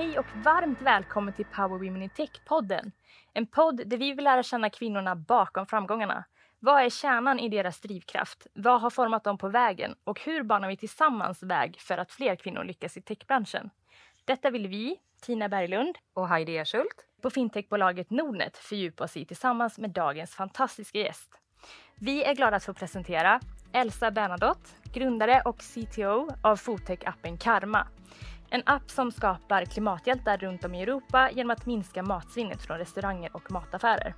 Hej och varmt välkommen till Power Women in Tech-podden. En podd där vi vill lära känna kvinnorna bakom framgångarna. Vad är kärnan i deras drivkraft? Vad har format dem på vägen? Och hur banar vi tillsammans väg för att fler kvinnor lyckas i techbranschen? Detta vill vi, Tina Berglund och Heidi Ershult på fintechbolaget Nordnet fördjupa oss i tillsammans med dagens fantastiska gäst. Vi är glada att få presentera Elsa Bernadotte, grundare och CTO av foodtech-appen Karma. En app som skapar klimathjältar runt om i Europa genom att minska matsvinnet från restauranger och mataffärer.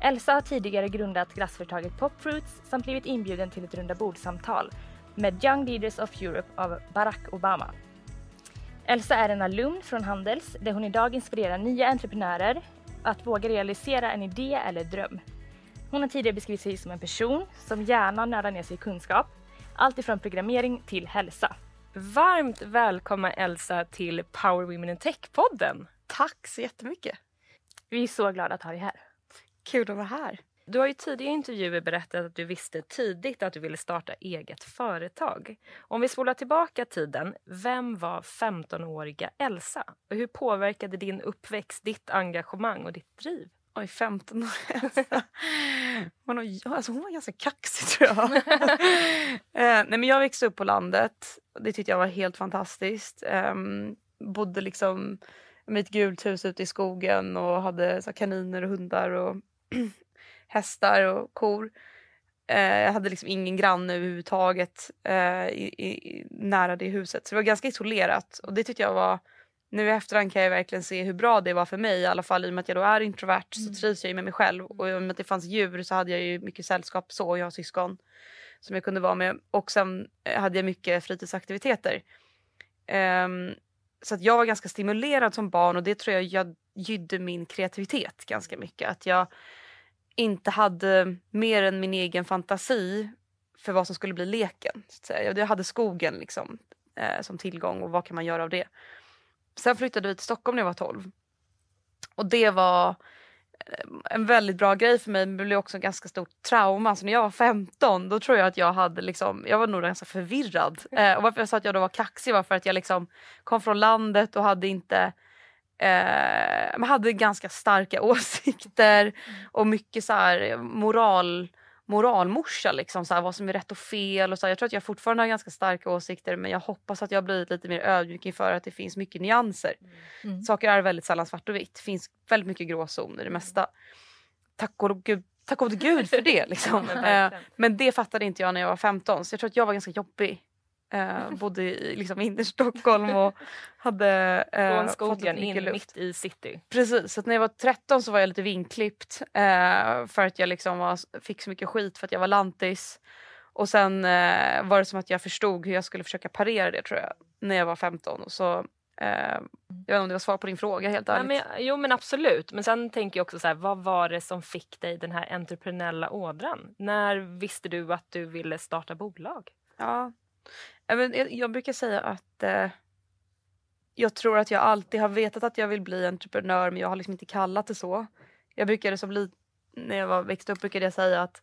Elsa har tidigare grundat glassföretaget Popfruits samt blivit inbjuden till ett rundabordssamtal med Young Leaders of Europe av Barack Obama. Elsa är en alumn från Handels där hon idag inspirerar nya entreprenörer att våga realisera en idé eller dröm. Hon har tidigare beskrivit sig som en person som gärna nördar ner sig i kunskap, allt ifrån programmering till hälsa. Varmt välkommen Elsa till Power Women in Tech-podden. Tack så jättemycket. Vi är så glada att ha dig här. Kul att vara här. Du har i tidigare intervjuer berättat att du visste tidigt att du ville starta eget företag. Om vi spolar tillbaka tiden, vem var 15-åriga Elsa? Och hur påverkade din uppväxt ditt engagemang och ditt driv? Oj, 15 år Elsa. Hon, alltså hon var ganska kaxig tror jag. eh, nej, men jag växte upp på landet. Det tyckte jag var helt fantastiskt. Eh, bodde liksom med ett gult hus ute i skogen och hade så, kaniner och hundar och hästar och kor. Eh, jag hade liksom ingen granne överhuvudtaget eh, i, i, nära det huset. Så det var ganska isolerat och det tyckte jag var nu i efterhand kan jag verkligen se hur bra det var för mig. I alla fall i och med att jag då är introvert mm. så trivs jag med mig själv. Och i och med att det fanns djur så hade jag ju mycket sällskap så. Jag har syskon som jag kunde vara med. Och sen eh, hade jag mycket fritidsaktiviteter. Um, så att jag var ganska stimulerad som barn och det tror jag, jag gydde min kreativitet ganska mycket. Att jag inte hade mer än min egen fantasi för vad som skulle bli leken. Så Jag hade skogen liksom, eh, som tillgång och vad kan man göra av det. Sen flyttade vi till Stockholm när jag var 12. Och det var eh, en väldigt bra grej för mig men det blev också en ganska stort trauma. Så när jag var 15 då tror jag att jag hade liksom, jag var nog ganska förvirrad. Eh, och varför jag sa att jag då var kaxig var för att jag liksom kom från landet och hade inte eh, hade ganska starka åsikter mm. och mycket så här moral moralmorsa liksom, så här, vad som är rätt och fel. Och så här, jag tror att jag fortfarande har ganska starka åsikter men jag hoppas att jag har blivit lite mer ödmjuk inför att det finns mycket nyanser. Mm. mm. Saker är väldigt sällan svart och vitt. Det finns väldigt mycket gråzon i det mesta. Tack och gud, tack och gud för det. Liksom. eh, men det fattade inte jag när jag var 15 så jag tror att jag var ganska jobbig Eh, bodde i liksom, inner Stockholm och hade eh, Från skogen in luft. mitt i city. Precis, så när jag var 13 så var jag lite vinklippt eh, för att jag liksom var, fick så mycket skit för att jag var lantis. Och sen eh, var det som att jag förstod hur jag skulle försöka parera det tror jag när jag var 15. Och så, eh, jag vet inte om det var svar på din fråga helt ärligt. Ja, men, jo men absolut. Men sen tänker jag också så här, vad var det som fick dig den här entreprenöriella ådran? När visste du att du ville starta bolag? Ja, jag, jag brukar säga att eh, jag tror att jag alltid har vetat att jag vill bli entreprenör men jag har liksom inte kallat det så. Jag brukade som li- när jag var, växte upp brukade jag säga att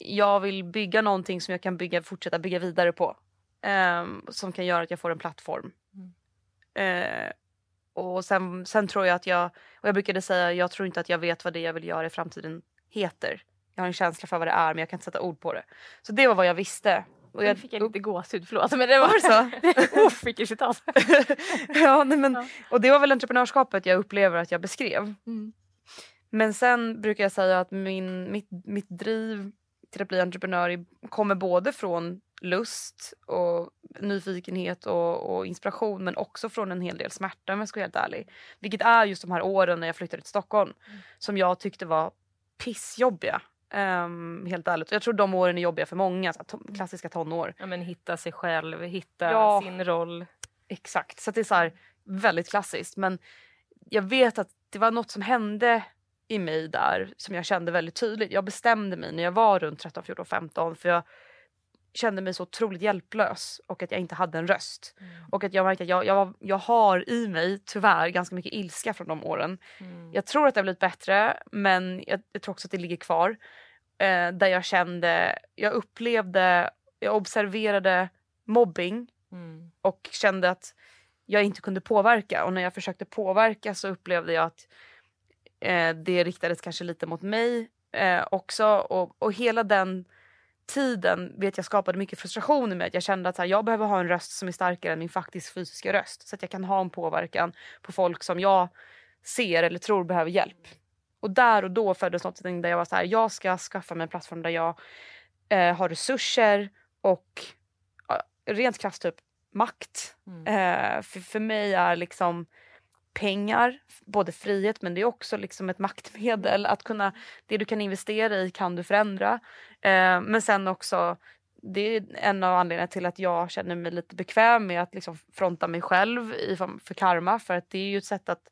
jag vill bygga någonting som jag kan bygga, fortsätta bygga vidare på. Eh, som kan göra att jag får en plattform. Mm. Eh, och sen, sen tror jag att jag, och jag brukade säga jag tror inte att jag vet vad det jag vill göra i framtiden heter. Jag har en känsla för vad det är men jag kan inte sätta ord på det. Så det var vad jag visste. Och jag fick jag lite gåshud, förlåt. Men det var så. Uff, vilket citat. ja, nej, men, och det var väl entreprenörskapet jag upplever att jag beskrev. Mm. Men sen brukar jag säga att min, mitt, mitt driv till att bli entreprenör kommer både från lust och nyfikenhet och, och, inspiration men också från en hel del smärta om jag ska vara helt ärlig. Vilket är just de här åren när jag flyttade till Stockholm mm. som jag tyckte var pissjobbiga. Um, helt ärligt. Jag tror de åren är jobbiga för många. Så to klassiska tonår. Ja, men hitta sig själv, hitta ja, sin roll. Exakt. Så det är så här, väldigt klassiskt. Men jag vet att det var något som hände i mig där som jag kände väldigt tydligt. Jag bestämde mig när jag var runt 13, 14, 15 för jag kände mig så otroligt hjälplös och att jag inte hade en röst. Mm. Och att jag märkte att jag, jag, jag har i mig tyvärr ganska mycket ilska från de åren. Mm. Jag tror att det har blivit bättre men jag, jag tror också att det ligger kvar. Eh, där jag kände, jag upplevde, jag observerade mobbing mm. och kände att jag inte kunde påverka. Och när jag försökte påverka så upplevde jag att eh, det riktades kanske lite mot mig eh, också. Och, och hela den tiden vet jag skapade mycket frustration i mig. Att jag kände att här, jag behöver ha en röst som är starkare än min faktiskt fysiska röst. Så att jag kan ha en påverkan på folk som jag ser eller tror behöver hjälp. Och där och då föddes något där jag var så här, jag ska skaffa mig en plattform där jag eh, har resurser och ja, rent krasst typ makt. Mm. Eh, för, för mig är liksom pengar, både frihet men det är också liksom ett maktmedel. Att kunna, det du kan investera i kan du förändra. Eh, men sen också, det är en av anledningarna till att jag känner mig lite bekväm med att liksom fronta mig själv i, för karma. För att det är ju ett sätt att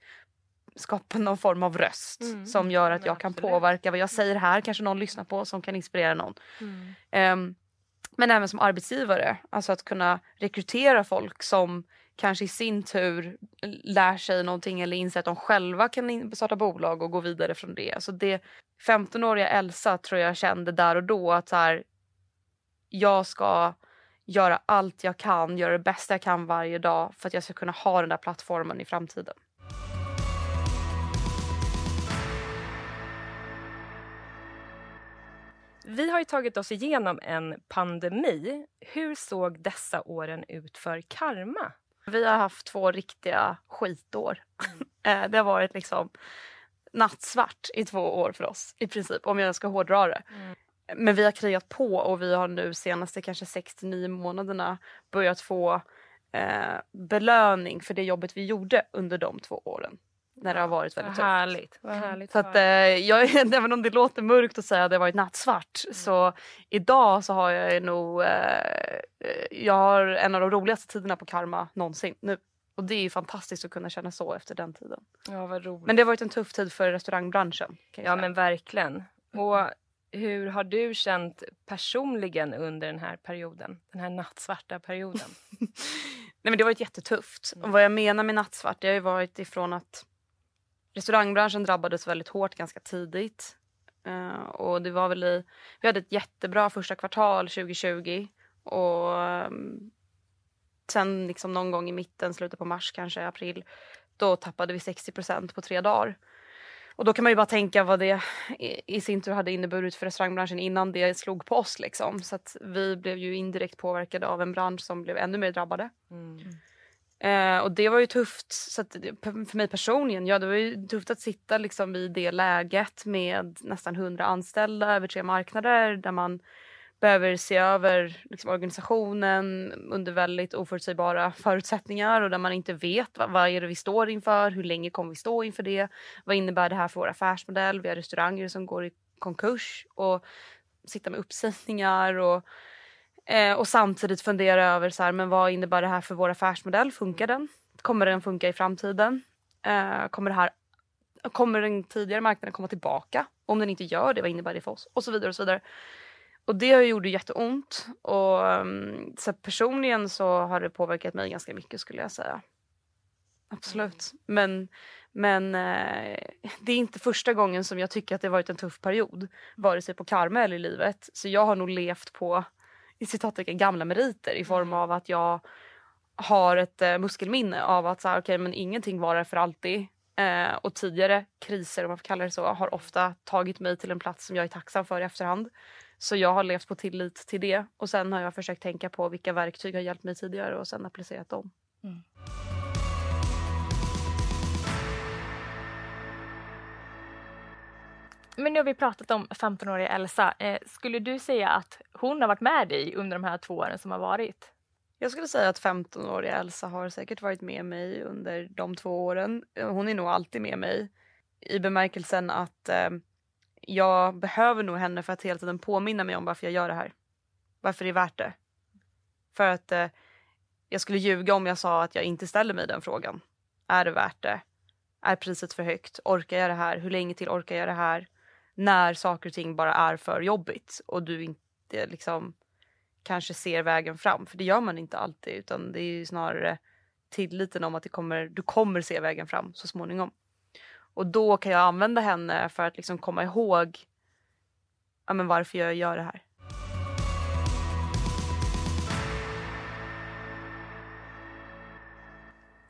skapa någon form av röst mm. som gör att jag kan absolut. påverka vad jag säger här. Kanske någon lyssnar på som kan inspirera någon. Mm. Um, men även som arbetsgivare, alltså att kunna rekrytera folk som kanske i sin tur lär sig någonting eller inser att de själva kan starta bolag och gå vidare från det. Alltså det 15-åriga Elsa tror jag kände där och då att så här, jag ska göra allt jag kan, göra det bästa jag kan varje dag för att jag ska kunna ha den där plattformen i framtiden. Vi har ju tagit oss igenom en pandemi. Hur såg dessa åren ut för Karma? Vi har haft två riktiga skitår. Mm. det har varit liksom nattsvart i två år för oss i princip om jag ska hårdra det. Mm. Men vi har krigat på och vi har nu senaste kanske 6-9 månaderna börjat få eh, belöning för det jobbet vi gjorde under de två åren när det har varit väldigt tufft. Härligt. Vad härligt. Så att, eh, jag, även om det låter mörkt att säga att det har varit nattsvart mm. så idag så har jag nog eh, jag har en av de roligaste tiderna på Karma någonsin nu. Och det är ju fantastiskt att kunna känna så efter den tiden. Ja, vad roligt. Men det har varit en tuff tid för restaurangbranschen. ja säga. men verkligen. Och hur har du känt personligen under den här perioden? Den här nattsvarta perioden? Nej men det har varit jättetufft. Mm. Och vad jag menar med nattsvart det har ju varit ifrån att restaurangbranschen drabbades väldigt hårt ganska tidigt. Uh, och det var väl i, vi hade ett jättebra första kvartal 2020 och um, sen liksom någon gång i mitten, slutet på mars kanske, april, då tappade vi 60% på tre dagar. Och då kan man ju bara tänka vad det i, i sin tur hade inneburit för restaurangbranschen innan det slog på oss. Liksom. Så att vi blev ju indirekt påverkade av en bransch som blev ännu mer drabbade. Mm. Eh, och det var ju tufft så att, för mig personligen. Ja, det var ju tufft att sitta liksom i det läget med nästan 100 anställda över tre marknader där man behöver se över liksom, organisationen under väldigt oförutsägbara förutsättningar och där man inte vet vad, vad är det vi står inför, hur länge kommer vi stå inför det, vad innebär det här för vår affärsmodell, vi har restauranger som går i konkurs och sitta med uppsägningar och Eh, och samtidigt fundera över så här, men vad innebär det här för vår affärsmodell? Funkar den? Kommer den funka i framtiden? Eh, kommer, det här, kommer den tidigare marknaden komma tillbaka? Om den inte gör det, vad innebär det för oss? Och så vidare. Och så vidare. Och det gjorde jätteont. Och, ehm, så personligen så har det påverkat mig ganska mycket skulle jag säga. Absolut. Men, men eh, det är inte första gången som jag tycker att det varit en tuff period. Vare sig på karma eller i livet. Så jag har nog levt på i citattecken gamla meriter i form mm. av att jag har ett eh, muskelminne av att så här, okay, men ingenting varar för alltid. Eh, och tidigare kriser, om man får kalla det så, har ofta tagit mig till en plats som jag är tacksam för i efterhand. Så jag har levt på tillit till det och sen har jag försökt tänka på vilka verktyg har hjälpt mig tidigare och sen applicerat dem. Mm. Men nu har vi pratat om 15-åriga Elsa. Eh, skulle du säga att hon har varit med dig under de här två åren som har varit? Jag skulle säga att 15-åriga Elsa har säkert varit med mig under de två åren. Eh, hon är nog alltid med mig i bemärkelsen att eh, jag behöver nog henne för att hela tiden påminna mig om varför jag gör det här. Varför det är värt det. För att eh, jag skulle ljuga om jag sa att jag inte ställer mig den frågan. Är det värt det? Är priset för högt? Orkar jag det här? Hur länge till orkar jag det här? När saker och ting bara är för jobbigt och du inte liksom kanske ser vägen fram. För det gör man inte alltid utan det är ju snarare tilliten om att det kommer, du kommer se vägen fram så småningom. Och då kan jag använda henne för att liksom komma ihåg ja, men varför jag gör det här.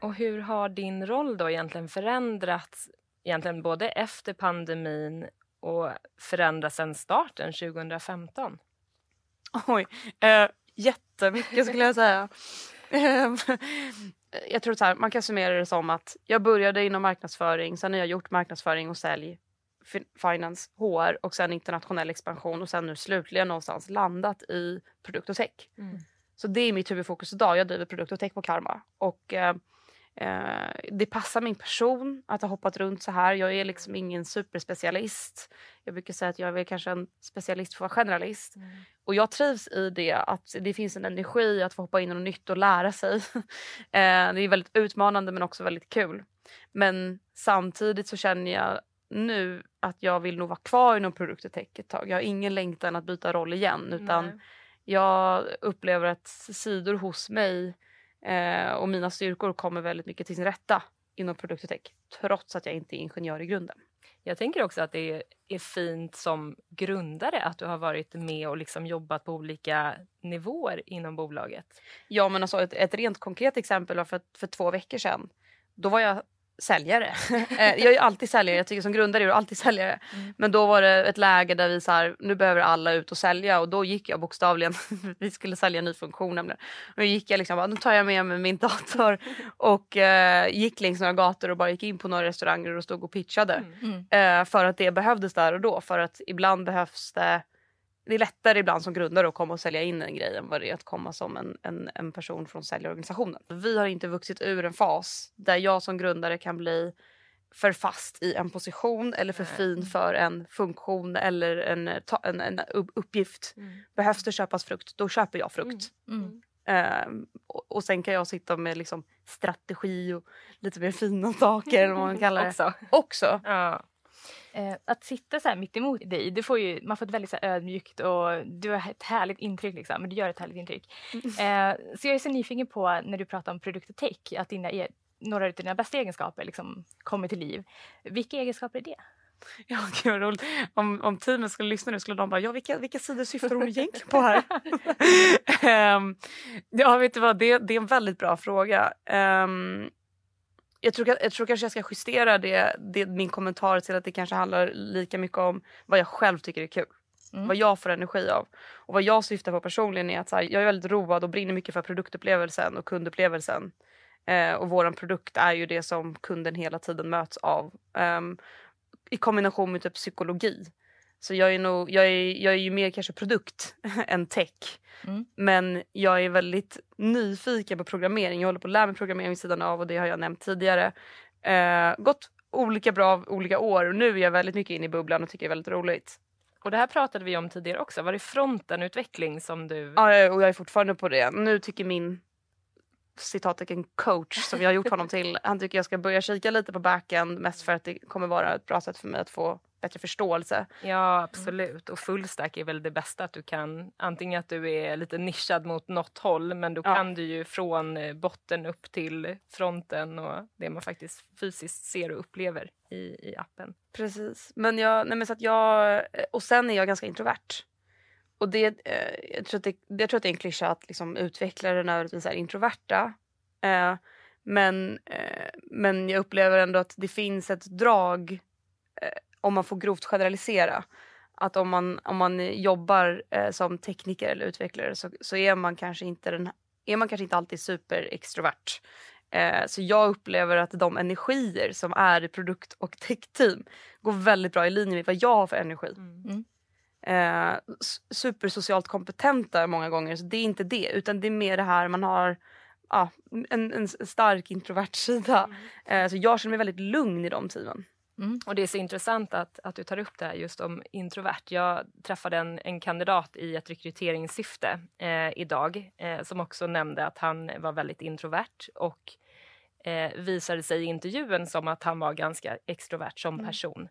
Och hur har din roll då egentligen förändrats egentligen både efter pandemin och förändrats sedan starten 2015? Oj, eh, jättemycket skulle jag säga. Ehm, jag tror så här, man kan summera det som att jag började inom marknadsföring, sen har jag gjort marknadsföring och sälj, finance, HR och sen internationell expansion och sen nu slutligen någonstans landat i produkt och tech. Mm. Så det är mitt huvudfokus idag. Jag driver produkt och tech på Karma. Och Eh, det passar min person att ha hoppat runt så här. Jag är liksom ingen superspecialist. Jag brukar säga att jag är kanske en specialist för att vara generalist. Mm. Och jag trivs i det, att det finns en energi att få hoppa in i något nytt och lära sig. eh, det är väldigt utmanande men också väldigt kul. Men samtidigt så känner jag nu att jag vill nog vara kvar inom produkt och tech ett tag. Jag har ingen längtan att byta roll igen utan Nej. jag upplever att sidor hos mig Eh, och mina styrkor kommer väldigt mycket till sin rätta inom produkt och tech trots att jag inte är ingenjör i grunden. Jag tänker också att det är fint som grundare att du har varit med och liksom jobbat på olika nivåer inom bolaget. Ja, men alltså ett, ett rent konkret exempel var för, för två veckor sedan. Då var jag säljare. Eh, jag är alltid säljare, jag tycker som grundare är jag alltid säljare. Mm. Men då var det ett läge där vi så här, nu behöver alla ut och sälja och då gick jag bokstavligen, vi skulle sälja en ny funktion nämligen. Och då gick jag liksom, bara, nu tar jag med mig min dator och eh, gick längs några gator och bara gick in på några restauranger och stod och pitchade. Mm. Eh, för att det behövdes där och då, för att ibland behövs det det är lättare ibland som grundare att komma och sälja in en grej än vad det är att komma som en, en, en person från säljorganisationen. Vi har inte vuxit ur en fas där jag som grundare kan bli för fast i en position eller för fin för en funktion eller en, en, en uppgift. Mm. Behövs det köpas frukt, då köper jag frukt. Mm. Mm. Och, och, sen kan jag sitta med liksom strategi och lite mer fina saker eller vad man kallar det. också. också. Ja. Eh, att sitta så här mitt emot dig, du får ju, man får ett väldigt så ödmjukt och du har ett härligt intryck. Liksom, men du gör ett härligt intryck. Mm. Eh, så jag är så nyfiken på när du pratar om produkt och tech, att dina, e, några av dina bästa egenskaper liksom, kommer till liv. Vilka egenskaper är det? Ja, gud vad roligt. Om, om teamet skulle lyssna nu skulle de bara, ja vilka, vilka sidor syftar hon egentligen på här? um, ja, vet du vad, det, det, är en väldigt bra fråga. Um, jag tror, jag tror kanske jag ska justera det, det, min kommentar till att det kanske handlar lika mycket om vad jag själv tycker är kul. Mm. Vad jag får energi av. Och vad jag syftar på personligen är att här, jag är väldigt road och brinner mycket för produktupplevelsen och kundupplevelsen. Eh, och våran produkt är ju det som kunden hela tiden möts av. Um, I kombination med typ psykologi. Så jag är, nog, jag är, jag är ju mer kanske produkt än tech. Mm. Men jag är väldigt nyfiken på programmering. Jag håller på att lära mig programmering vid sidan av och det har jag nämnt tidigare. Eh, gått olika bra olika år och nu är jag väldigt mycket inne i bubblan och tycker det är väldigt roligt. Och det här pratade vi om tidigare också. Var det frontenutveckling som du... Ja, och jag är fortfarande på det. Nu tycker min citattecken coach som jag har gjort honom till. Han tycker jag ska börja kika lite på backend mest för att det kommer vara ett bra sätt för mig att få bättre förståelse. Ja absolut och fullstack är väl det bästa att du kan antingen att du är lite nischad mot något håll men då ja. kan du ju från eh, botten upp till fronten och det man faktiskt fysiskt ser och upplever i, i appen. Precis men jag, nej men så att jag eh, och sen är jag ganska introvert. Och det, eh, jag, tror att det, jag tror att det är en klyscha att liksom utvecklare nödvändigtvis är introverta. Eh, men, eh, men jag upplever ändå att det finns ett drag om man får grovt generalisera. Att om man, om man jobbar eh, som tekniker eller utvecklare så, så är man kanske inte den, är man kanske inte alltid superextrovert. Eh, så jag upplever att de energier som är i produkt och techteam går väldigt bra i linje med vad jag har för energi. Mm. mm eh, supersocialt kompetenta många gånger. Så det är inte det, utan det är mer det här man har ja, en, en stark introvert sida. Mm. Eh, så jag känner mig väldigt lugn i de teamen. Mm. Och det är så intressant att, att du tar upp det här just om introvert. Jag träffade en, en kandidat i ett rekryteringssyfte eh, idag eh, som också nämnde att han var väldigt introvert och eh, visade sig i intervjun som att han var ganska extrovert som mm. person.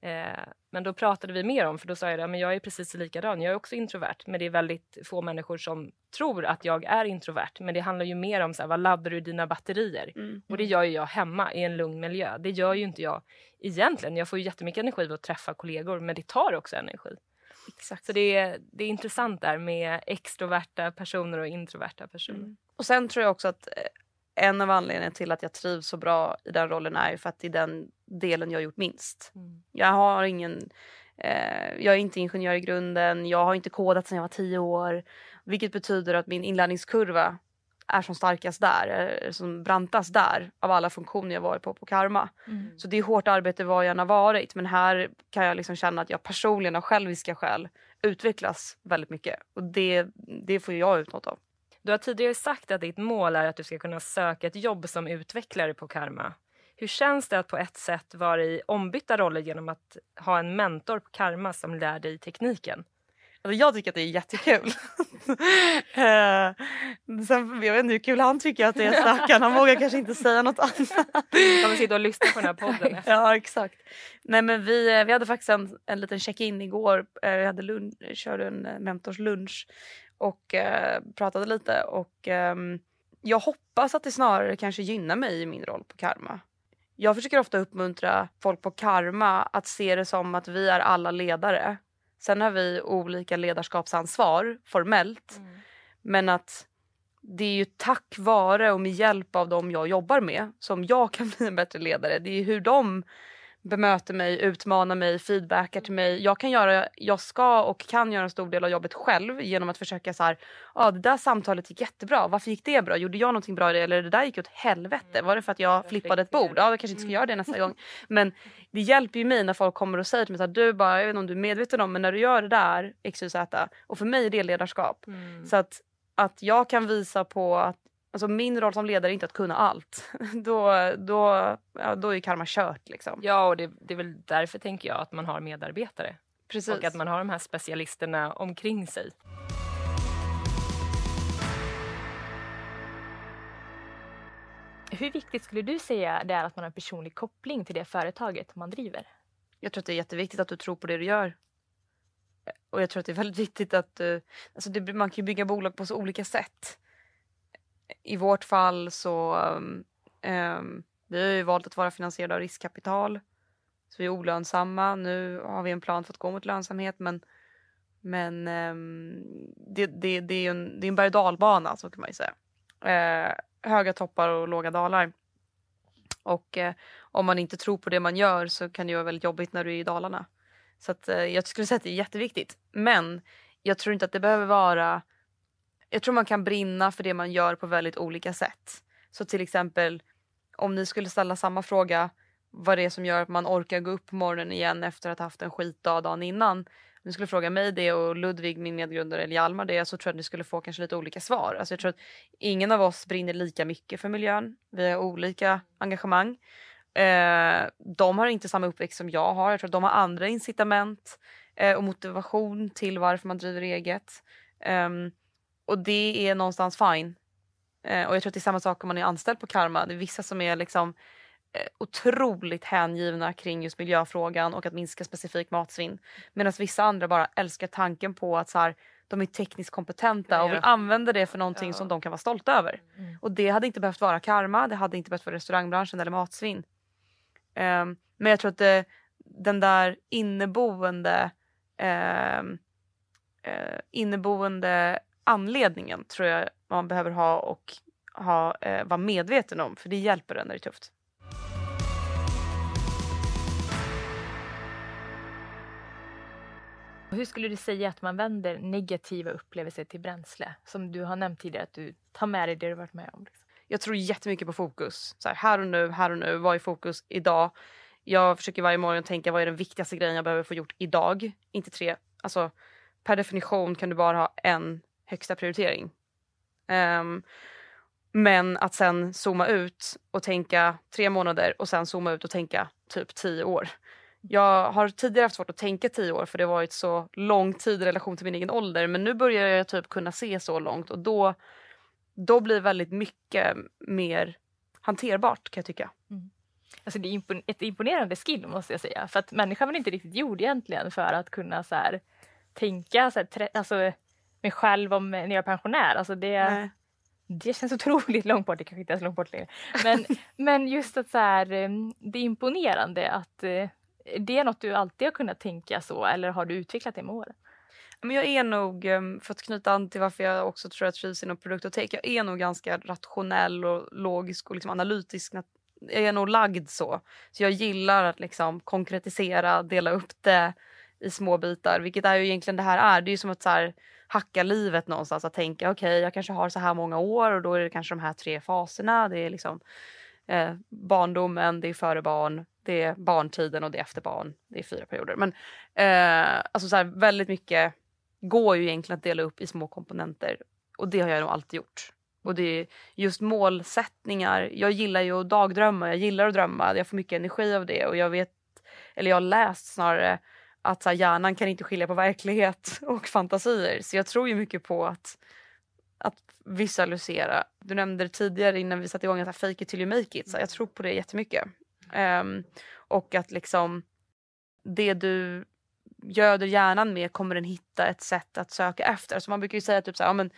Eh, men då pratade vi mer om, för då sa jag att jag är precis likadan, jag är också introvert. Men det är väldigt få människor som tror att jag är introvert. Men det handlar ju mer om så här, vad laddar du dina batterier? Mm. Och det gör ju jag hemma i en lugn miljö. Det gör ju inte jag egentligen. Jag får ju jättemycket energi av att träffa kollegor, men det tar också energi. Exakt. Så det är, det är intressant där med extroverta personer och introverta personer. Mm. Och sen tror jag också att eh, en av anledningarna till att jag trivs så bra i den rollen är för att det är den delen jag har gjort minst. Mm. Jag har ingen eh, jag är inte ingenjör i grunden, jag har inte kodat sedan jag var tio år. Vilket betyder att min inlärningskurva är som starkast där, är som brantast där av alla funktioner jag varit på på Karma. Mm. Så det är hårt arbete var jag än har varit men här kan jag liksom känna att jag personligen av själviska skäl utvecklas väldigt mycket och det, det får jag ut något av. Du har tidigare sagt att ditt mål är att du ska kunna söka ett jobb som utvecklare på Karma. Hur känns det att på ett sätt vara i ombytta roller genom att ha en mentor på Karma som lär dig tekniken? Alltså jag tycker att det är jättekul. Eh, Sen, jag vet inte hur kul han tycker att det är stackarn. Han vågar kanske inte säga något annat. Man sitta och lyssna på den här podden? Ja exakt. Nej men vi, eh, vi hade faktiskt en, en liten check-in igår. Eh, Vi hade lunch, körde en eh, mentorslunch och eh, pratade lite och ehm, jag hoppas att det snarare kanske gynnar mig i min roll på Karma. Jag försöker ofta uppmuntra folk på Karma att se det som att vi är alla ledare. Sen har vi olika ledarskapsansvar formellt men att det är ju tack vare och med hjälp av dem jag jobbar med som jag kan bli en bättre ledare. Det är hur de bemöter mig, utmanar mig, feedbackar till mig. Jag kan göra, jag ska och kan göra en stor del av jobbet själv genom att försöka så här, ja det där samtalet gick jättebra, varför gick det bra? Gjorde jag någonting bra i det eller det där gick åt helvete? Var det för att jag flippade ett bord? Ja, jag kanske inte ska göra det nästa gång. Men det hjälper ju mig när folk kommer och säger till mig så här, du bara, jag vet inte om du är medveten om men när du gör det där, x, y, z. Och för mig är det ledarskap. Mm. Så att, att jag kan visa på att alltså min roll som ledare är inte att kunna allt. då, då, ja, då är karma kört liksom. Ja, och det, det är väl därför tänker jag att man har medarbetare Precis. och att man har de här specialisterna omkring sig. Hur viktigt skulle du säga det är att man har en personlig koppling till det företaget man driver? Jag tror att det är jätteviktigt att du tror på det du gör. Och jag tror att det är väldigt viktigt att du, alltså det, man kan ju bygga bolag på så olika sätt. I vårt fall så um, um, vi har ju valt att vara finansierade av riskkapital. Så vi är olönsamma. Nu har vi en plan för att gå mot lönsamhet men, men um, det, det, det är en, det är en berg och dalbana så kan man ju säga. Uh, höga toppar och låga dalar. Och uh, om man inte tror på det man gör så kan det vara väldigt jobbigt när du är i Dalarna. Så att, uh, jag skulle säga att det är jätteviktigt. Men jag tror inte att det behöver vara... Jag tror man kan brinna för det man gör på väldigt olika sätt. Så till exempel om ni skulle ställa samma fråga vad det är som gör att man orkar gå upp på morgonen igen efter att ha haft en skitdag dagen innan. Om ni skulle fråga mig det och Ludvig, min medgrundare, eller Hjalmar det så tror jag att ni skulle få kanske lite olika svar. Alltså jag tror att ingen av oss brinner lika mycket för miljön. Vi har olika engagemang. Eh, de har inte samma uppväxt som jag har. Jag tror att de har andra incitament eh, och motivation till varför man driver eget. Ehm, och det är någonstans fine. Eh, och jag tror att det är samma sak om man är anställd på Karma. Det är vissa som är liksom eh, otroligt hängivna kring just miljöfrågan och att minska specifik matsvinn. Medan vissa andra bara älskar tanken på att så här, de är tekniskt kompetenta och vill använda det för någonting Ja. som de kan vara stolta över. Mm. Och det hade inte behövt vara karma, det hade inte behövt vara restaurangbranschen eller matsvinn. Ehm, men jag tror att det, den där inneboende ehm, eh, inneboende anledningen tror jag man behöver ha och ha, eh, vara medveten om för det hjälper en när det är tufft. Hur skulle du säga att man vänder negativa upplevelser till bränsle? Som du har nämnt tidigare, att du tar med dig det du varit med om. Liksom. Jag tror jättemycket på fokus. Så här, här och nu, här och nu. Vad är fokus idag? Jag försöker varje morgon tänka vad är den viktigaste grejen jag behöver få gjort idag? Inte tre. Alltså, per definition kan du bara ha en högsta prioritering. Um, men att sen zooma ut och tänka tre månader och sen zooma ut och tänka typ tio år. Jag har tidigare haft svårt att tänka tio år för det har varit så lång tid i relation till min egen ålder. Men nu börjar jag typ kunna se så långt och då, då blir väldigt mycket mer hanterbart kan jag tycka. Mm. Alltså det är impon- ett imponerande skill måste jag säga. För att människan var inte riktigt gjord egentligen för att kunna så här, tänka så här, alltså, mig själv om när jag är pensionär. Alltså det, Nej. det känns otroligt långt bort. Det kanske inte är långt bort längre. Men, men just att så här, eh, det är imponerande att eh, det är något du alltid har kunnat tänka så eller har du utvecklat det med åren? Men jag är nog, ehm, för att knyta an till varför jag också tror att jag trivs inom produkt och tech, jag är nog ganska rationell och logisk och liksom analytisk. Jag är nog lagd så. Så jag gillar att liksom konkretisera, dela upp det i små bitar, vilket är ju egentligen det här är. Det är ju som att så här, hacka livet någonstans, att tänka okej, okay, jag kanske har så här många år och då är det kanske de här tre faserna. Det är liksom eh, barndomen, det är före barn, det är barntiden och det är efter barn. Det är fyra perioder. Men eh, alltså så här, väldigt mycket går ju egentligen att dela upp i små komponenter och det har jag nog alltid gjort. Och det är just målsättningar. Jag gillar ju att dagdrömma, jag gillar att drömma, jag får mycket energi av det och jag vet, eller jag har läst snarare att så här, hjärnan kan inte skilja på verklighet och fantasier. Så jag tror ju mycket på att, att visualisera. Du nämnde det tidigare innan vi satte igång att fake it till you make it. Så jag tror på det jättemycket. Um, och att liksom det du göder hjärnan med kommer den hitta ett sätt att söka efter. Alltså man brukar ju säga typ så här, ja, men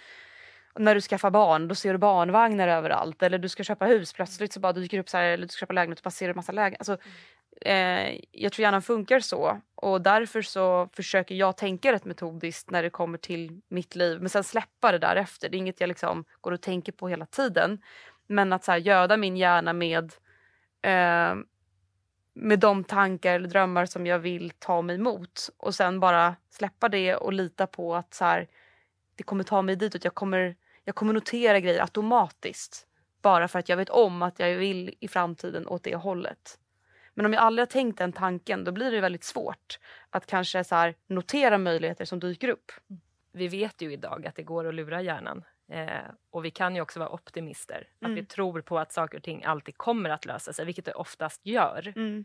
när du skaffar barn då ser du barnvagnar överallt eller du ska köpa hus plötsligt så bara dyker upp så här, eller du ska köpa lägenhet och bara ser du massa lägenheter. Alltså, eh, jag tror hjärnan funkar så och därför så försöker jag tänka rätt metodiskt när det kommer till mitt liv men sen släppa det därefter. Det är inget jag liksom går och tänker på hela tiden. Men att så här, göda min hjärna med eh, med de tankar eller drömmar som jag vill ta mig emot och sen bara släppa det och lita på att så här, det kommer ta mig dit och jag kommer, jag kommer notera grejer automatiskt bara för att jag vet om att jag vill i framtiden åt det hållet. Men om jag aldrig har tänkt den tanken då blir det väldigt svårt att kanske så här, notera möjligheter som dyker upp. Vi vet ju idag att det går att lura hjärnan. Eh, och vi kan ju också vara optimister. Mm. Att vi tror på att saker och ting alltid kommer att lösa sig, vilket det oftast gör. Mm.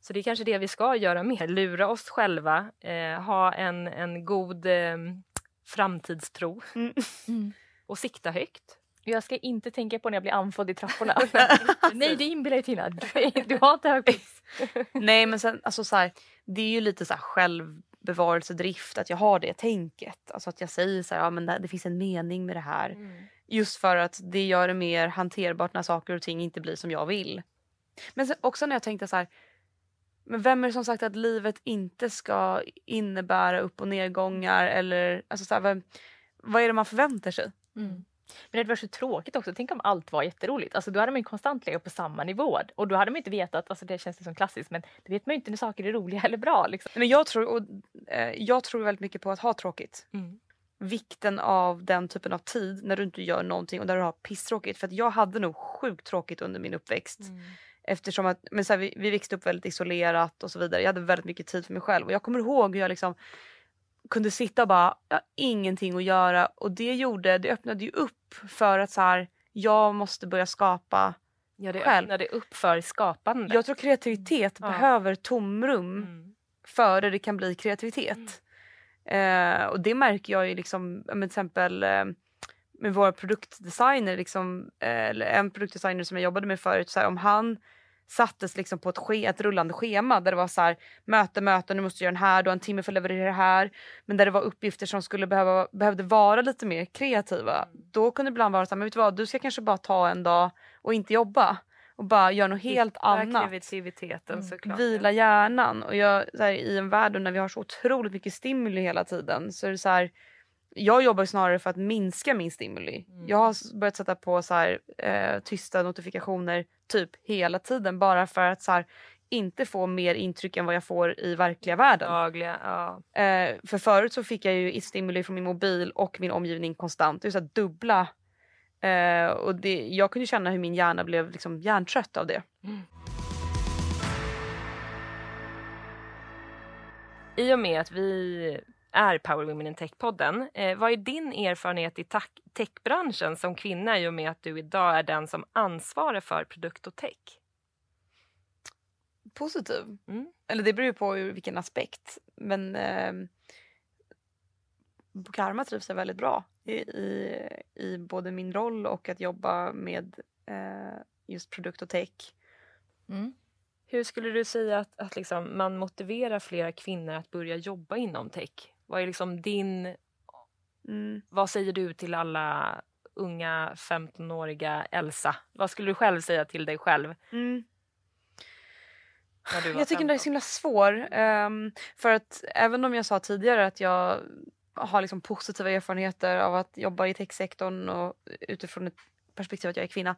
Så det är kanske det vi ska göra mer. Lura oss själva, eh, ha en, en god eh, framtidstro mm. och sikta högt. Jag ska inte tänka på när jag blir andfådd i trapporna. Nej, det inbillar dig Tina. Du, du har inte hög puls. Nej, men sen, alltså, så här, det är ju lite så här självbevarelsedrift att jag har det tänket. Alltså att jag säger så här, ja, men det, det finns en mening med det här. Mm. Just för att det gör det mer hanterbart när saker och ting inte blir som jag vill. Men sen, också när jag tänkte så här, men vem är det som sagt att livet inte ska innebära upp och nedgångar eller alltså så här, vem, vad är det man förväntar sig? Mm. Men det var så tråkigt också. Tänk om allt var jätteroligt. Alltså, då hade man ju konstant legat på samma nivå. Och då hade man inte vetat, alltså det känns som klassiskt, men det vet man ju inte när saker är roliga eller bra. Liksom. Men jag tror, och, eh, jag tror väldigt mycket på att ha tråkigt. Mm. Vikten av den typen av tid när du inte gör någonting och där du har pisstråkigt. För att jag hade nog sjukt tråkigt under min uppväxt. Mm. Eftersom att, men så här, vi, vi växte upp väldigt isolerat och så vidare. Jag hade väldigt mycket tid för mig själv. Och jag kommer ihåg hur jag liksom kunde sitta och bara, jag har ingenting att göra. Och det gjorde, det öppnade ju upp för att så här, jag måste börja skapa Ja det själv. öppnade upp för skapande. Jag tror kreativitet mm. behöver tomrum mm. före det kan bli kreativitet. Mm. Eh, och det märker jag ju liksom, till exempel eh, med våra produktdesigner, liksom, eh, eller en produktdesigner som jag jobbade med förut, så här, om han sattes liksom på ett, ske, ett rullande schema där det var så här, möte, möte, nu måste du göra den här, du har en timme för att leverera det här. Men där det var uppgifter som skulle behöva, behövde vara lite mer kreativa. Mm. Då kunde det ibland vara så här, men vet du vad, du ska kanske bara ta en dag och inte jobba och bara göra något helt annat. Kreativiteten mm. såklart. Vila hjärnan. Och jag, här, I en värld när vi har så otroligt mycket stimuli hela tiden så är det så här, jag jobbar snarare för att minska min stimuli. Mm. Jag har börjat sätta på så här, eh, tysta notifikationer typ hela tiden bara för att så här, inte få mer intryck än vad jag får i verkliga världen. Dagliga, ja. eh, för förut så fick jag ju stimuli från min mobil och min omgivning konstant. Det är så här, dubbla. Eh, och det, jag kunde känna hur min hjärna blev liksom hjärntrött av det. Mm. I och med att vi är Power Women in Tech-podden. Eh, vad är din erfarenhet i techbranschen som kvinna i och med att du idag är den som ansvarar för produkt och tech? Positiv. Mm. Eller det beror ju på vilken aspekt. Men eh, på Karma trivs jag väldigt bra i, i, i, både min roll och att jobba med eh, just produkt och tech. Mm. Hur skulle du säga att, att liksom man motiverar flera kvinnor att börja jobba inom tech? Vad är liksom din... Mm. Vad säger du till alla unga 15-åriga Elsa? Vad skulle du själv säga till dig själv? Mm. Jag tycker 15? det är så himla svår. ehm, för att även om jag sa tidigare att jag har liksom positiva erfarenheter av att jobba i techsektorn och utifrån ett perspektiv att jag är kvinna.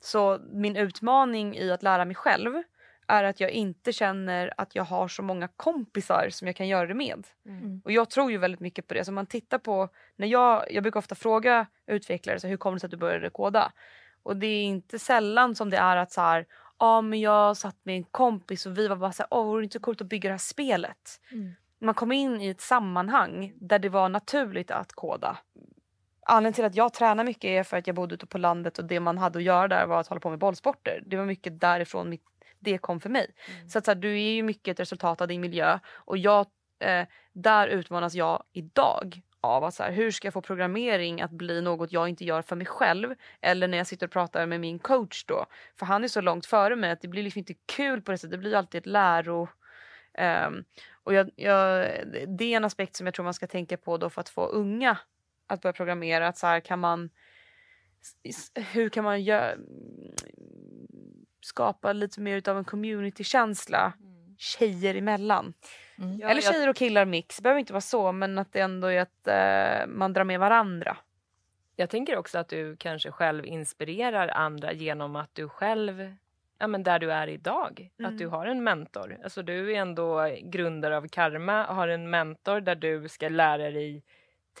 Så min utmaning i att lära mig själv är att jag inte känner att jag har så många kompisar som jag kan göra det med. Mm. Och jag tror ju väldigt mycket på det. Så man tittar på, när jag, jag brukar ofta fråga utvecklare så hur kommer det sig att du började koda? Och det är inte sällan som det är att så här, ja men jag satt med en kompis och vi var bara så här, åh vore det inte så coolt att bygga det här spelet? Mm. Man kom in i ett sammanhang där det var naturligt att koda. Anledningen till att jag tränar mycket är för att jag bodde ute på landet och det man hade att göra där var att hålla på med bollsporter. Det var mycket därifrån mitt, det kom för mig. Så att så här, du är ju mycket ett resultat av din miljö och jag, eh, där utmanas jag idag av att så här, hur ska jag få programmering att bli något jag inte gör för mig själv eller när jag sitter och pratar med min coach då. För han är så långt före mig att det blir liksom inte kul på det sättet. Det blir alltid ett läro... ehm, och jag, jag, det är en aspekt som jag tror man ska tänka på då för att få unga att börja programmera. Att så här, kan man, hur kan man gö- skapa lite mer utav en communitykänsla tjejer emellan? Mm. Eller jag- tjejer och killar mix, det behöver inte vara så men att det ändå är att eh, man drar med varandra. Jag tänker också att du kanske själv inspirerar andra genom att du själv, ja men där du är idag, Mm. att du har en mentor. Alltså du är ändå grundare av Karma, har en mentor där du ska lära dig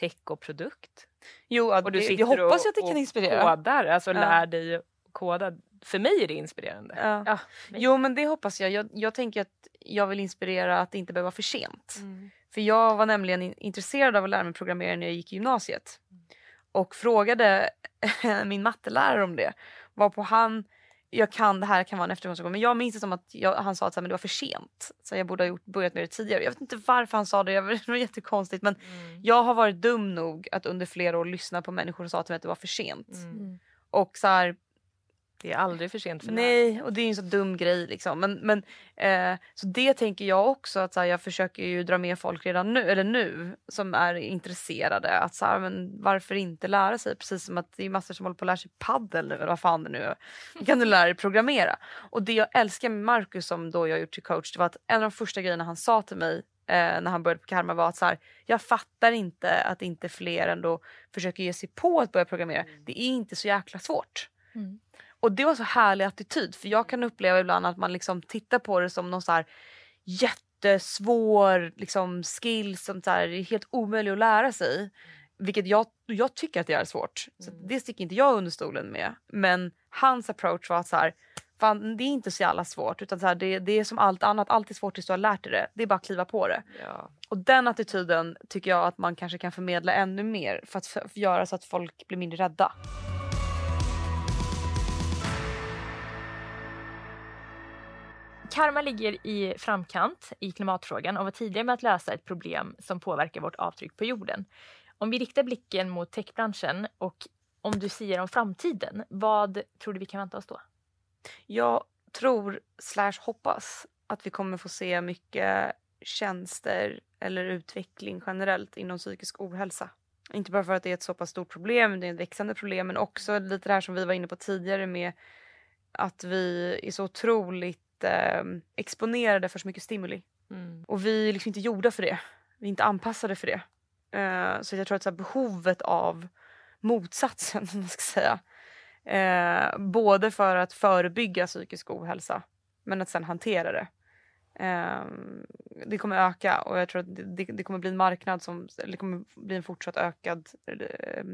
tech och produkt. Jo, Och du det, sitter jag hoppas och, att det kan och inspirera. kodar, alltså Ja. lär dig koda. För mig är det inspirerande. Ja. Ja, Jo men det hoppas jag. jag. Jag tänker att jag vill inspirera att det inte behöver vara för sent. Mm. För jag var nämligen in- intresserad av att lära mig programmera när jag gick i gymnasiet. Och frågade min mattelärare om det. Varpå han, jag kan det här kan vara en efterkonstruktion men jag minns det som att jag, han sa att så här, men det var för sent. Så jag borde ha gjort, börjat med det tidigare. Jag vet inte varför han sa det, jag- det var jättekonstigt men Mm. jag har varit dum nog att under flera år lyssna på människor som sa till mig att det var för sent. Mm. Och så här, Det är aldrig för sent för Nej, och det är en så dum grej liksom. Men, men, eh, så det tänker jag också att så här, jag försöker ju dra med folk redan nu, eller nu som är intresserade. Att så här, men varför inte lära sig? Precis som att det är massor som håller på att lära sig paddel nu eller vad fan det nu är. Kan du lära dig programmera. Och det jag älskar med Marcus som då jag gjort till coach det var att en av de första grejerna han sa till mig eh, när han började på Karma var att så här, jag fattar inte att inte fler ändå försöker ge sig på att börja programmera. Det är inte så jäkla svårt. Mm. Och det var så härlig attityd för jag kan uppleva ibland att man liksom tittar på det som någon så här jättesvår liksom skill som så här är helt omöjlig att lära sig. Vilket jag, jag tycker att det är svårt. Så Mm. det sticker inte jag under stolen med. Men hans approach var att så här, fan, det är inte så jävla svårt. Utan så här, det, det är som allt annat, allt är svårt tills du har lärt dig det. Det är bara att kliva på det. Ja. Och den attityden tycker jag att man kanske kan förmedla ännu mer för att f- göra så att folk blir mindre rädda. Karma ligger i framkant i klimatfrågan och var tidigare med att lösa ett problem som påverkar vårt avtryck på jorden. Om vi riktar blicken mot techbranschen och om du säger om framtiden, vad tror du vi kan vänta oss då? Jag tror slash hoppas att vi kommer få se mycket tjänster eller utveckling generellt inom psykisk ohälsa. Inte bara för att det är ett så pass stort problem, det är ett växande problem, men också lite det här som vi var inne på tidigare med att vi är så otroligt eh, exponerade för så mycket stimuli. Mm. Och vi är liksom inte gjorda för det. Vi är inte anpassade för det. Eh, så jag tror att så här, behovet av motsatsen, man ska säga. Eh, både för att förebygga psykisk ohälsa men att sen hantera det. Eh, det kommer öka och jag tror att det, det, kommer bli en marknad som, det kommer bli en fortsatt ökad, eh,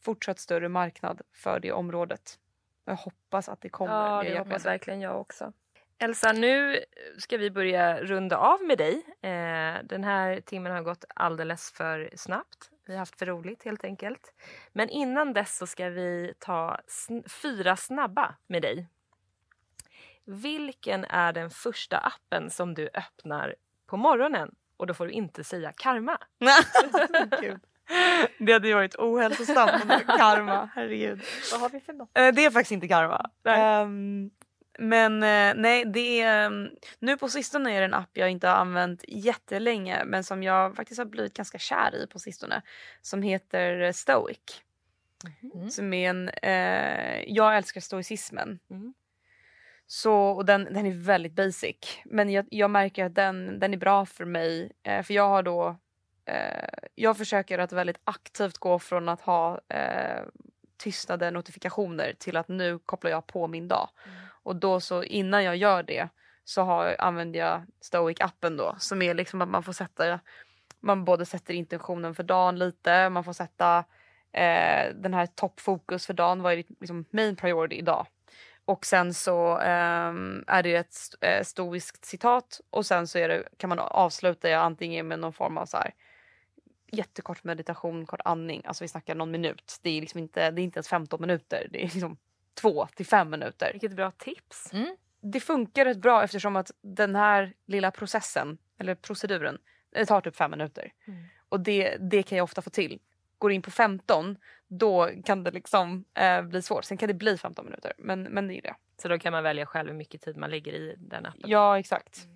fortsatt större marknad för det området. Jag hoppas att det kommer. Ja, det hoppas verkligen jag också. Elsa, nu ska vi börja runda av med dig. Eh, den här timmen har gått alldeles för snabbt. Vi har haft för roligt helt enkelt. Men innan dess så ska vi ta sn- fyra snabba med dig. Vilken är den första appen som du öppnar på morgonen? Och då får du inte säga karma. Det hade ju varit ohälsosamt om det var karma, herregud. Vad har vi för något? Eh, Det är faktiskt inte karma. Nej. Men eh, nej, det är... ehm, nu på sistone är det en app jag inte har använt jättelänge men som jag faktiskt har blivit ganska kär i på sistone. Som heter Stoic. Mm. Som är en... Eh, jag älskar stoicismen. Mm. Så, och den, den är väldigt basic. Men jag, jag märker att den, den är bra för mig. Eh, för jag har då... Eh, jag försöker att väldigt aktivt gå från att ha eh, tystnade notifikationer till att nu kopplar jag på min dag. Mm. Och då så innan jag gör det så har, använder jag Stoic-appen då som är liksom att man får sätta man både sätter intentionen för dagen lite, man får sätta eh, den här toppfokus för dagen, vad är ditt liksom, main priority idag? Och sen så eh, är det ett eh, stoiskt citat och sen så är det, kan man avsluta det antingen med någon form av så här jättekort meditation, kort andning. Alltså vi snackar någon minut. Det är liksom inte, det är inte ens 15 minuter. Det är liksom två till fem minuter. Vilket bra tips. Mm. Det funkar rätt bra eftersom att den här lilla processen, eller proceduren, det tar typ fem minuter. Mm. Och det, det kan jag ofta få till. Går in på 15, då kan det liksom eh, bli svårt. Sen kan det bli 15 minuter, men, men det är det. Så då kan man välja själv hur mycket tid man lägger i den appen. Ja, exakt.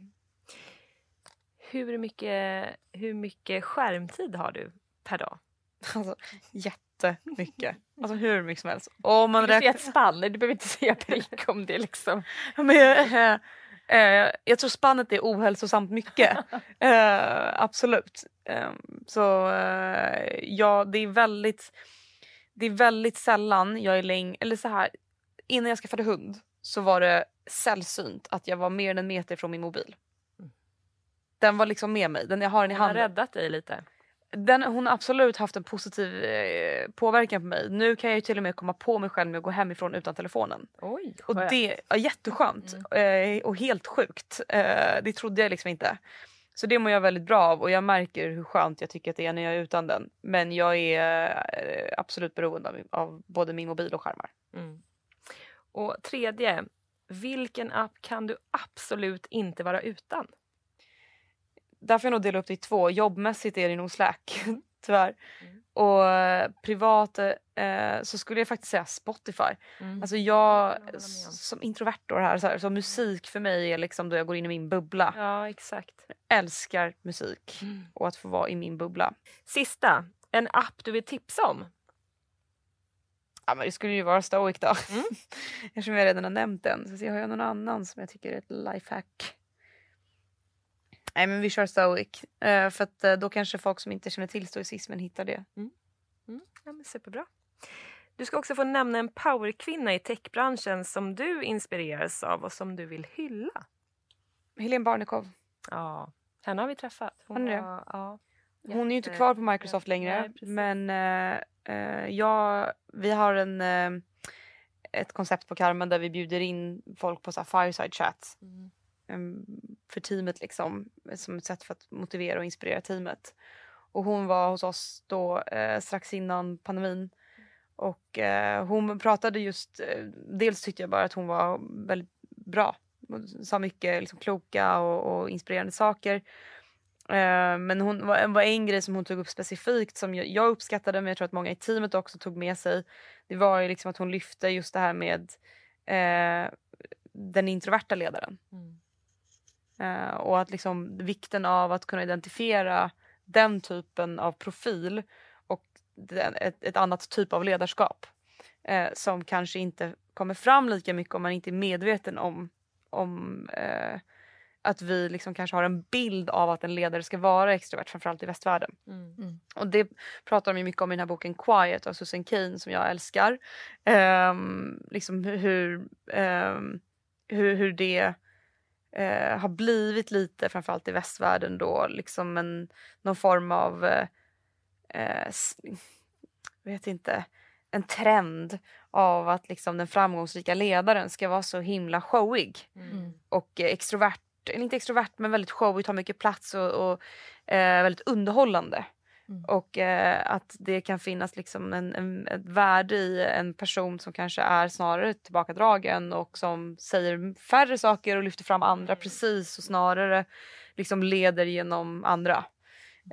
Hur, mycket, hur mycket skärmtid har du per dag? Alltså, jättemycket. Alltså hur mycket som helst. Och man du räknar... ett spann? Du behöver inte säga prick om det liksom. Men, eh, eh, jag tror spannet är ohälsosamt mycket. eh, absolut. Eh, så eh, ja, det är väldigt det är väldigt sällan jag är länge, eller så här innan jag skaffade hund så var det sällsynt att jag var mer än en meter från min mobil. Den var liksom med mig, den jag har den i Den har handen. räddat dig lite. Den, hon har absolut haft en positiv eh, påverkan på mig. Nu kan jag ju till och med komma på mig själv med att gå hemifrån utan telefonen. Oj, Och det är jätteskönt eh, och helt sjukt. Eh, det trodde jag liksom inte. Så det mår jag väldigt bra av och jag märker hur skönt jag tycker att det är när jag är utan den. Men jag är eh, absolut beroende av, av både min mobil och skärmar. Mm. Och tredje, vilken app kan du absolut inte vara utan? Där får jag nog dela upp det i två. Jobbmässigt är det nog Slack, tyvärr. Mm. Och eh, privat eh, så skulle jag faktiskt säga Spotify. Mm. Alltså jag om. som introvert då här, så, här, så musik för mig är liksom då jag går in i min bubbla. Ja, exakt. Älskar musik Mm. och att få vara i min bubbla. Sista, en app du vill tipsa om? Ja, men det skulle ju vara Stoic då. Mm. Eftersom jag redan har nämnt den. Så jag har jag någon annan som jag tycker är ett lifehack. Nej men vi kör Stoic. Eh, för att eh, då kanske folk som inte känner till stoicismen hittar det. Mm, ja, men superbra. Du ska också få nämna en powerkvinna i techbranschen som du inspireras av och som du vill hylla. Helene Barnekow. Ja, henne har vi träffat. Ni det? var- ja, Hon är ju inte kvar på Microsoft Nej, längre. precis. men eh, eh, jag, vi har en, eh, ett koncept på Karma där vi bjuder in folk på så fireside chat. Mm. Ehm, för teamet liksom som ett sätt för att motivera och inspirera teamet. Och hon var hos oss då eh, strax innan pandemin och eh, hon pratade just, eh, dels tyckte jag bara att hon var väldigt bra. Hon sa mycket liksom, kloka och, och inspirerande saker. Eh, men hon var, var en grej som hon tog upp specifikt som jag, jag uppskattade men jag tror att många i teamet också tog med sig. Det var ju liksom att hon lyfte just det här med eh, den introverta ledaren. Mm. Eh, och att liksom vikten av att kunna identifiera den typen av profil och den, ett, ett annat typ av ledarskap. Eh, som kanske inte kommer fram lika mycket om man inte är medveten om, om eh, att vi liksom kanske har en bild av att en ledare ska vara extrovert, framförallt i västvärlden. Mm. Och det pratar de ju mycket om i den här boken Quiet av Susan Cain som jag älskar. Ehm, liksom hur, ehm, hur, hur det eh, har blivit lite, framförallt i västvärlden då, liksom en, någon form av, eh, eh, vet inte, en trend av att liksom den framgångsrika ledaren ska vara så himla showig Mm. och extrovert, inte extrovert men väldigt showig, tar mycket plats och, och eh, väldigt underhållande. Mm. Och eh, att det kan finnas liksom en, en, ett värde i en person som kanske är snarare tillbakadragen och som säger färre saker och lyfter fram andra precis och snarare liksom leder genom andra.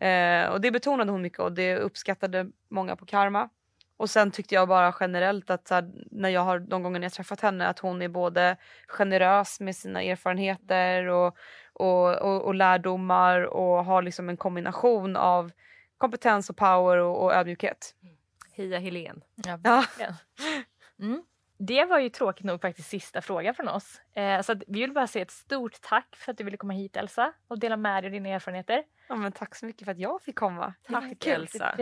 Eh, och det betonade hon mycket och det uppskattade många på Karma. Och sen tyckte jag bara generellt att här, när jag har de gånger jag träffat henne att hon är både generös med sina erfarenheter och, och, och, och lärdomar och har liksom en kombination av kompetens och power och, och ödmjukhet. Heja Helen. Ja, Ja. Mm. Det var ju tråkigt nog faktiskt sista frågan från oss. Eh, så vi vill bara säga ett stort tack för att du ville komma hit Elsa och dela med dig av dina erfarenheter. Ja, men tack så mycket för att jag fick komma. Tack Kul, Elsa.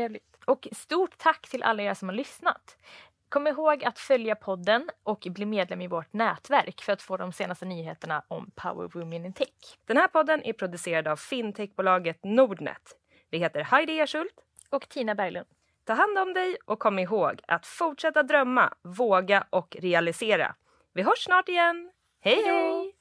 Och stort tack till alla er som har lyssnat. Kom ihåg att följa podden och bli medlem i vårt nätverk för att få de senaste nyheterna om Power Women in Tech. Den här podden är producerad av fintechbolaget Nordnet. Vi heter Heidi Ersult. Och Tina Berglund. Ta hand om dig och kom ihåg att fortsätta drömma, våga och realisera. Vi hörs snart igen. Hej hej!